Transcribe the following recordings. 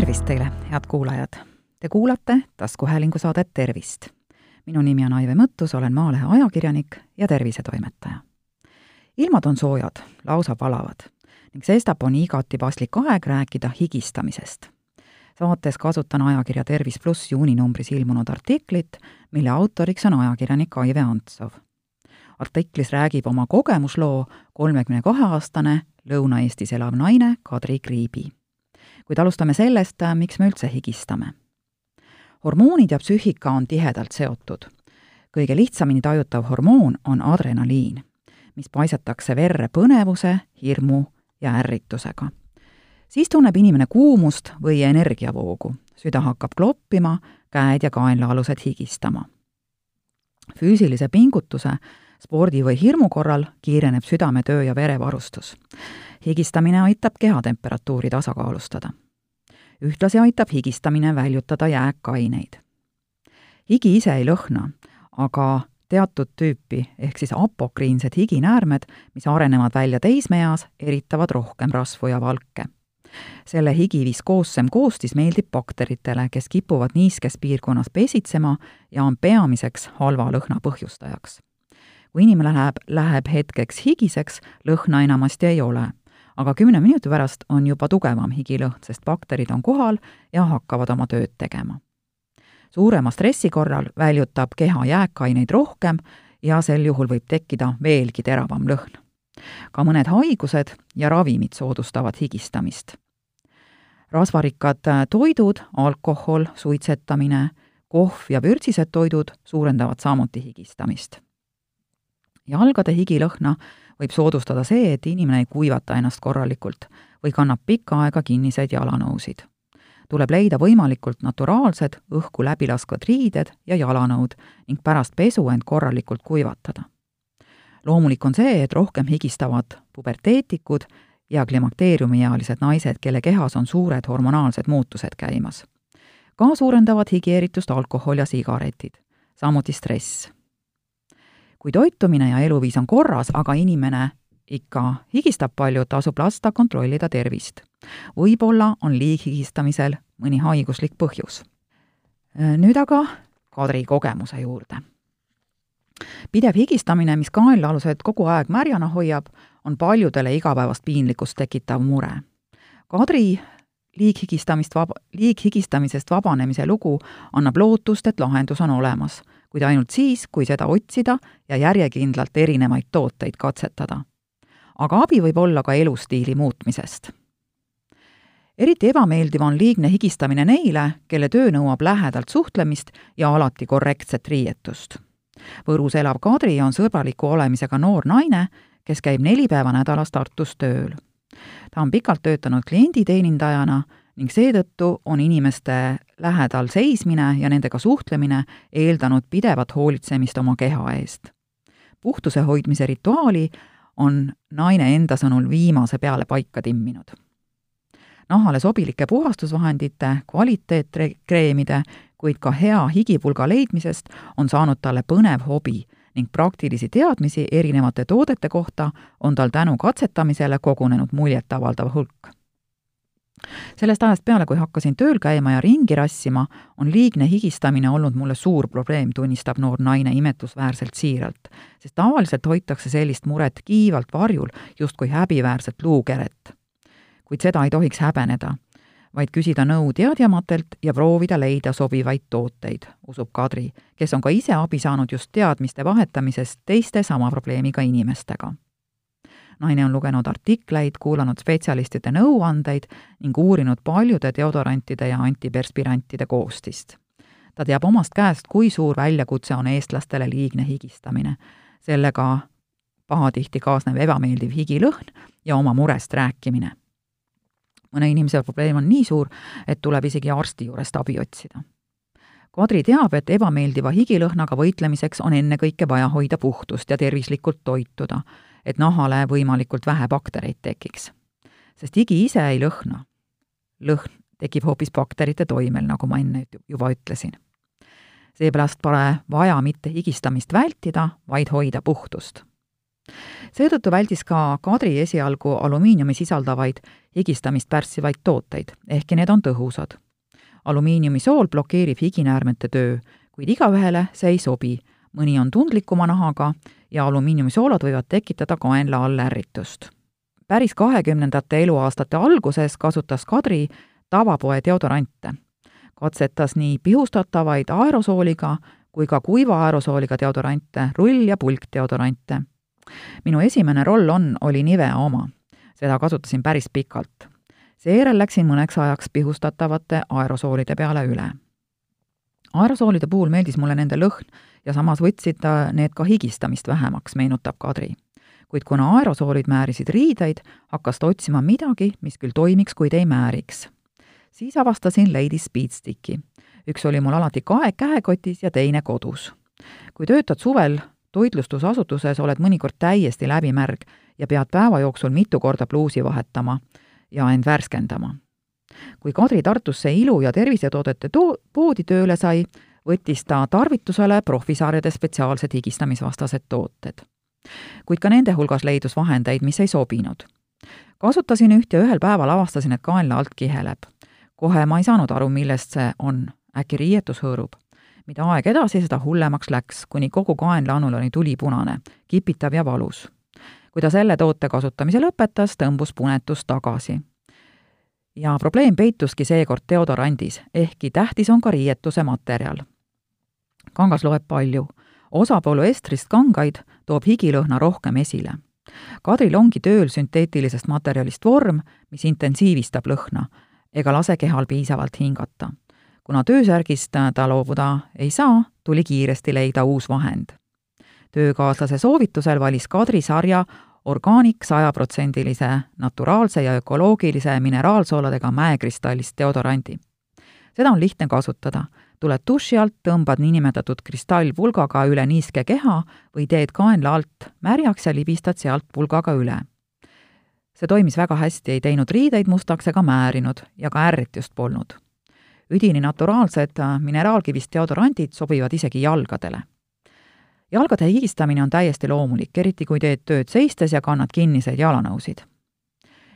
tervist teile, head kuulajad! Te kuulate taskuhäälingu saadet Tervist. minu nimi on Aive Mõttus, olen Maalehe ajakirjanik ja tervisetoimetaja. ilmad on soojad, lausa palavad ning sestap on igati paslik aeg rääkida higistamisest. saates kasutan ajakirja Tervis pluss juuninumbris ilmunud artiklit, mille autoriks on ajakirjanik Aive Antsov. artiklis räägib oma kogemusloo kolmekümne kahe aastane Lõuna-Eestis elav naine Kadri Kriibi kuid alustame sellest, miks me üldse higistame. hormoonid ja psüühika on tihedalt seotud. kõige lihtsamini tajutav hormoon on adrenaliin, mis paisatakse verre põnevuse, hirmu ja ärritusega. siis tunneb inimene kuumust või energiavoogu, süda hakkab kloppima, käed ja kaenlaalused higistama. füüsilise pingutuse spordi või hirmu korral kiireneb südametöö ja verevarustus higistamine aitab kehatemperatuuri tasakaalustada. Ühtlasi aitab higistamine väljutada jääkaineid. higi ise ei lõhna, aga teatud tüüpi ehk siis apokriinsed higinäärmed, mis arenevad välja teismeeas, eritavad rohkem rasvu ja valke. selle higi viskoossem koostis meeldib bakteritele, kes kipuvad niiskes piirkonnas pesitsema ja on peamiseks halva lõhna põhjustajaks. kui inimene läheb, läheb hetkeks higiseks, lõhna enamasti ei ole aga kümne minuti pärast on juba tugevam higilõhn, sest bakterid on kohal ja hakkavad oma tööd tegema. suurema stressi korral väljutab keha jääkaineid rohkem ja sel juhul võib tekkida veelgi teravam lõhn. ka mõned haigused ja ravimid soodustavad higistamist. rasvarikkad toidud, alkohol, suitsetamine, kohv ja vürtsised toidud suurendavad samuti higistamist. jalgade higilõhna võib soodustada see, et inimene ei kuivata ennast korralikult või kannab pikka aega kinniseid jalanõusid. tuleb leida võimalikult naturaalsed, õhku läbi laskvad riided ja jalanõud ning pärast pesu end korralikult kuivatada. loomulik on see, et rohkem higistavad puberteetikud ja klimakteeriumiealised naised, kelle kehas on suured hormonaalsed muutused käimas. ka suurendavad higieeritust alkohol ja sigaretid, samuti stress kui toitumine ja eluviis on korras, aga inimene ikka higistab palju, tasub lasta kontrollida tervist. võib-olla on liighigistamisel mõni haiguslik põhjus. nüüd aga Kadri kogemuse juurde. pidev higistamine, mis kaenlaalused kogu aeg märjana hoiab, on paljudele igapäevast piinlikkust tekitav mure. Kadri liighigistamist vab-, liighigistamisest vabanemise lugu annab lootust, et lahendus on olemas kuid ainult siis, kui seda otsida ja järjekindlalt erinevaid tooteid katsetada. aga abi võib olla ka elustiili muutmisest. eriti ebameeldiv on liigne higistamine neile, kelle töö nõuab lähedalt suhtlemist ja alati korrektset riietust. Võrus elav Kadri on sõbraliku olemisega noor naine, kes käib neli päeva nädalas Tartus tööl. ta on pikalt töötanud klienditeenindajana ning seetõttu on inimeste lähedal seismine ja nendega suhtlemine eeldanud pidevat hoolitsemist oma keha eest. puhtuse hoidmise rituaali on naine enda sõnul viimase peale paika timminud. nahale sobilike puhastusvahendite, kvaliteetkreemide, kuid ka hea higipulga leidmisest on saanud talle põnev hobi ning praktilisi teadmisi erinevate toodete kohta on tal tänu katsetamisele kogunenud muljetavaldav hulk sellest ajast peale, kui hakkasin tööl käima ja ringi rassima, on liigne higistamine olnud mulle suur probleem, tunnistab noor naine imetlusväärselt siiralt. sest tavaliselt hoitakse sellist muret kiivalt varjul, justkui häbiväärset luukeret. kuid seda ei tohiks häbeneda, vaid küsida nõu teadjamatelt ja proovida leida sobivaid tooteid, usub Kadri, kes on ka ise abi saanud just teadmiste vahetamisest teiste sama probleemiga inimestega naine on lugenud artikleid, kuulanud spetsialistide nõuandeid ning uurinud paljude deodorantide ja antiperspirantide koostist. ta teab omast käest, kui suur väljakutse on eestlastele liigne higistamine. sellega pahatihti kaasneb ebameeldiv higilõhn ja oma murest rääkimine. mõne inimese probleem on nii suur, et tuleb isegi arsti juurest abi otsida Kadri teab, et ebameeldiva higilõhnaga võitlemiseks on ennekõike vaja hoida puhtust ja tervislikult toituda et nahale võimalikult vähe baktereid tekiks. sest higi ise ei lõhna. lõhn tekib hoopis bakterite toimel, nagu ma enne juba ütlesin. seepärast pole vaja mitte higistamist vältida, vaid hoida puhtust. seetõttu väldis ka Kadri esialgu alumiiniumi sisaldavaid higistamist pärssivaid tooteid, ehkki need on tõhusad. alumiiniumisool blokeerib higinäärmete töö, kuid igaühele see ei sobi. mõni on tundlikuma nahaga ja alumiiniumisoolad võivad tekitada kaenla all ärritust. päris kahekümnendate eluaastate alguses kasutas Kadri tavapoe deodorante. katsetas nii pihustatavaid aerosooliga kui ka kuiva aerosooliga deodorante, rull- ja pulkdeodorante. minu esimene roll-on oli Nivea oma. seda kasutasin päris pikalt. seejärel läksin mõneks ajaks pihustatavate aerosoolide peale üle. Aerosoolide puhul meeldis mulle nende lõhn ja samas võtsid need ka higistamist vähemaks, meenutab Kadri. kuid kuna aerosoolid määrisid riideid, hakkas ta otsima midagi, mis küll toimiks, kuid ei määriks. siis avastasin Lady Speedsticki üks oli mul alati kae käekotis ja teine kodus. kui töötad suvel toitlustusasutuses, oled mõnikord täiesti läbimärg ja pead päeva jooksul mitu korda pluusi vahetama ja end värskendama. Kui Kadri Tartusse ilu- ja tervisetoodete to-, poodi tööle sai, võttis ta tarvitusele profisarjade spetsiaalsed higistamisvastased tooted. kuid ka nende hulgas leidus vahendeid, mis ei sobinud. kasutasin üht ja ühel päeval avastasin, et kaenla alt kiheleb. kohe ma ei saanud aru, millest see on äkki riietus hõõrub. mida aeg edasi, seda hullemaks läks, kuni kogu kaenlaanul oli tulipunane, kipitav ja valus. kui ta selle toote kasutamise lõpetas, tõmbus punetus tagasi. Ja probleem peituski seekord deodorandis, ehkki tähtis on ka riietuse materjal. kangas loeb palju. osa polüestrist kangaid toob higilõhna rohkem esile Kadril ongi tööl sünteetilisest materjalist vorm, mis intensiivistab lõhna ega lase kehal piisavalt hingata kuna töösärgist ta loobuda ei saa, tuli kiiresti leida uus vahend. töökaaslase soovitusel valis Kadri sarja orgaanik sajaprotsendilise naturaalse ja ökoloogilise mineraalsooladega mäekristallist deodorandi. seda on lihtne kasutada, tuled duši alt, tõmbad niinimetatud kristallpulgaga üle niiske keha või teed kaenla alt märjaks ja libistad sealt pulgaga üle. see toimis väga hästi, ei teinud riideid mustaks ega määrinud ja ka ärritust polnud üdini naturaalsed mineraalkivist deodorandid sobivad isegi jalgadele. Jalgade higistamine on täiesti loomulik, eriti kui teed tööd seistes ja kannad kinniseid jalanõusid.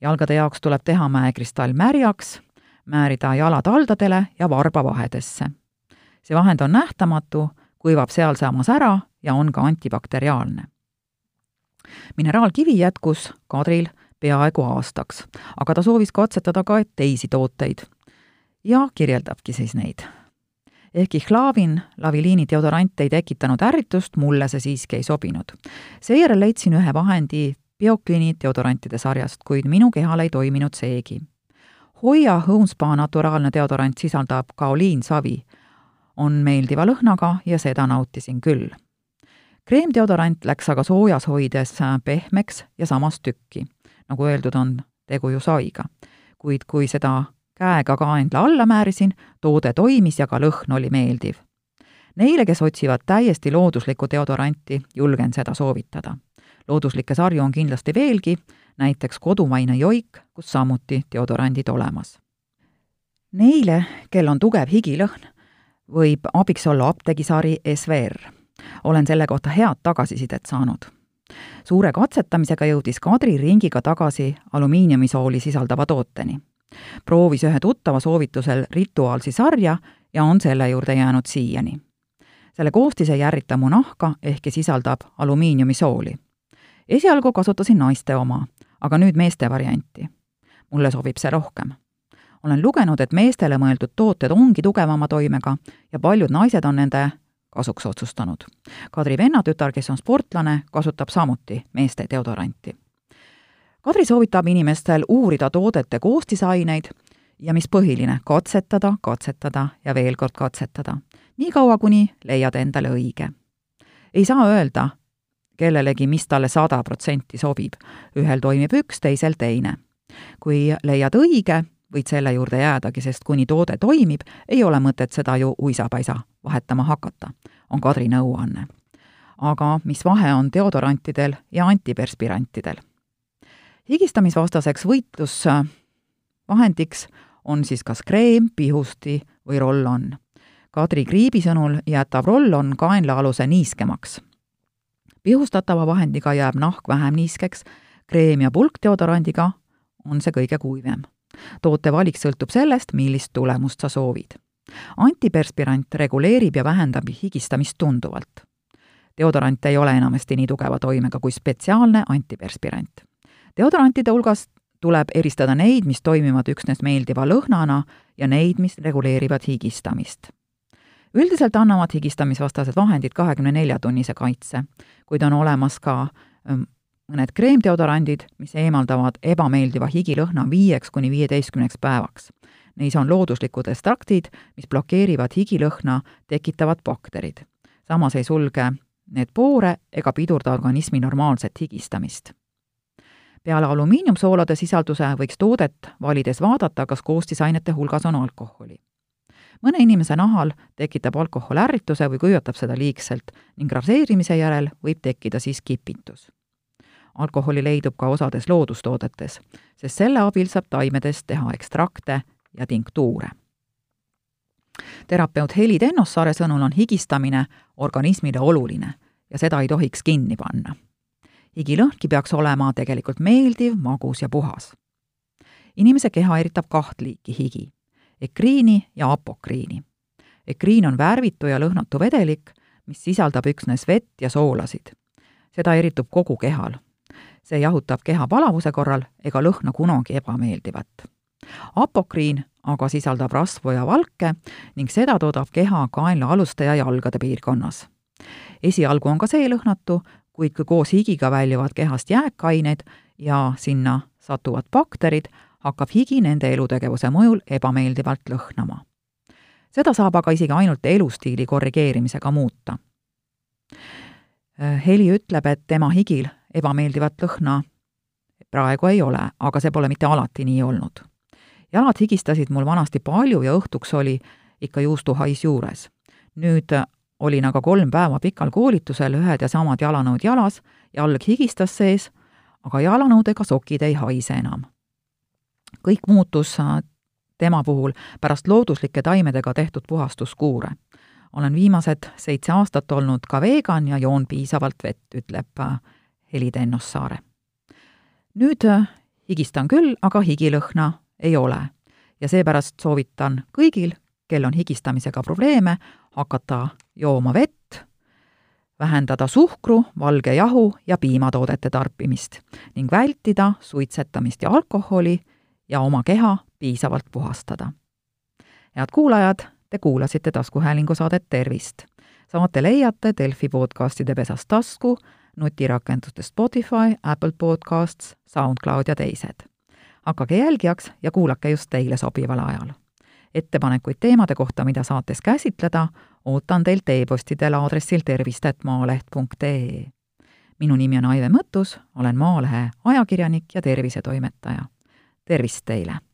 jalgade jaoks tuleb teha mäekristall märjaks, määrida jalad haldadele ja varbavahedesse. see vahend on nähtamatu, kuivab sealsamas ära ja on ka antibakteriaalne. mineraalkivi jätkus Kadril peaaegu aastaks, aga ta soovis katsetada ka teisi tooteid ja kirjeldabki siis neid. Ehkki Hlavin laviliini deodorant ei tekitanud ärritust, mulle see siiski ei sobinud. seejärel leidsin ühe vahendi Biokliini deodorantide sarjast, kuid minu kehale ei toiminud seegi. Hoia Homespa naturaalne deodorant sisaldab kaoliinsavi, on meeldiva lõhnaga ja seda nautisin küll. kreemdeodorant läks aga soojas hoides pehmeks ja samas tükki. nagu öeldud, on tegu ju saiga. kuid kui seda käega kaendla alla määrisin, toode toimis ja ka lõhn oli meeldiv. Neile, kes otsivad täiesti looduslikku deodoranti, julgen seda soovitada. looduslikke sarju on kindlasti veelgi, näiteks kodumaine joik, kus samuti deodorandid olemas. Neile, kel on tugev higilõhn, võib abiks olla apteegisari SVR. olen selle kohta head tagasisidet saanud suure katsetamisega jõudis Kadri ringiga tagasi alumiiniumisooli sisaldava tooteni proovis ühe tuttava soovitusel rituaalsi sarja ja on selle juurde jäänud siiani. selle koostis ei ärrita mu nahka, ehkki sisaldab alumiiniumisooli. esialgu kasutasin naiste oma, aga nüüd meeste varianti. mulle sobib see rohkem. olen lugenud, et meestele mõeldud tooted ongi tugevama toimega ja paljud naised on nende kasuks otsustanud. Kadri vennatütar, kes on sportlane, kasutab samuti meeste deodoranti Kadri soovitab inimestel uurida toodete koostisaineid ja mis põhiline, katsetada, katsetada ja veel kord katsetada. niikaua, kuni leiad endale õige. ei saa öelda kellelegi, mis talle sada protsenti sobib. ühel toimib üks, teisel teine. kui leiad õige, võid selle juurde jäädagi, sest kuni toode toimib, ei ole mõtet seda ju uisapäisa vahetama hakata, on Kadri nõuanne. aga mis vahe on deodorantidel ja antiperspirantidel higistamisvastaseks võitlusvahendiks on siis kas kreem, pihusti või roll-on. Kadri Kriibi sõnul jätab roll-on kaenlaaluse niiskemaks. pihustatava vahendiga jääb nahk vähem niiskeks, kreem- ja pulkdeodorandiga on see kõige kuivem. toote valik sõltub sellest, millist tulemust sa soovid. antiperspirant reguleerib ja vähendab higistamist tunduvalt. deodorant ei ole enamasti nii tugeva toimega kui spetsiaalne antiperspirant. Deodorantide hulgas tuleb eristada neid, mis toimivad üksnes meeldiva lõhnana ja neid, mis reguleerivad higistamist. üldiselt annavad higistamisvastased vahendid kahekümne nelja tunnise kaitse, kuid on olemas ka mõned kreemdeodorandid, mis eemaldavad ebameeldiva higilõhna viieks kuni viieteistkümneks päevaks. Neis on looduslikud ekstraktid, mis blokeerivad higilõhna tekitavad bakterid. samas ei sulge need poore ega pidurda organismi normaalset higistamist peale alumiiniumsoolade sisalduse võiks toodet valides vaadata, kas koostisainete hulgas on alkoholi. mõne inimese nahal tekitab alkohol ärrituse või kuivatab seda liigselt ning raseerimise järel võib tekkida siis kipitus. alkoholi leidub ka osades loodustoodetes, sest selle abil saab taimedest teha ekstrakte ja tinktuure terapeut Heli Tennossaare sõnul on higistamine organismile oluline ja seda ei tohiks kinni panna higilõhnki peaks olema tegelikult meeldiv, magus ja puhas. inimese keha eritab kaht liiki higi, ekriini ja apokriini. ekriin on värvitu ja lõhnatu vedelik, mis sisaldab üksnes vett ja soolasid. seda eritub kogu kehal. see jahutab keha palavuse korral ega lõhna kunagi ebameeldivat. apokriin aga sisaldab rasvu ja valke ning seda toodab keha kaenlaaluste ja jalgade piirkonnas. esialgu on ka see lõhnatu, kuid kui koos higiga väljuvad kehast jääkained ja sinna satuvad bakterid, hakkab higi nende elutegevuse mõjul ebameeldivalt lõhnama. seda saab aga isegi ainult elustiili korrigeerimisega muuta. Heli ütleb, et tema higil ebameeldivat lõhna praegu ei ole, aga see pole mitte alati nii olnud. jalad higistasid mul vanasti palju ja õhtuks oli ikka juustuhais juures. nüüd olin aga kolm päeva pikal koolitusel, ühed ja samad jalanõud jalas, jalg higistas sees, aga jalanõud ega sokid ei haise enam. kõik muutus äh, tema puhul pärast looduslike taimedega tehtud puhastuskuure. olen viimased seitse aastat olnud ka vegan ja joon piisavalt vett, ütleb äh, Heli Tennossaare. nüüd äh, higistan küll, aga higilõhna ei ole ja seepärast soovitan kõigil, kel on higistamisega probleeme, hakata jooma vett, vähendada suhkru, valge jahu ja piimatoodete tarbimist ning vältida suitsetamist ja alkoholi ja oma keha piisavalt puhastada. head kuulajad, te kuulasite taskuhäälingu saadet Tervist. saate leiate Delfi podcastide pesast tasku, nutirakenduste Spotify, Apple Podcasts, SoundCloud ja teised. hakake jälgijaks ja kuulake just teile sobival ajal ettepanekuid teemade kohta, mida saates käsitleda, ootan teilt e-postidel aadressil tervist.maaleht.ee. minu nimi on Aive Mõttus, olen Maalehe ajakirjanik ja tervisetoimetaja. tervist teile!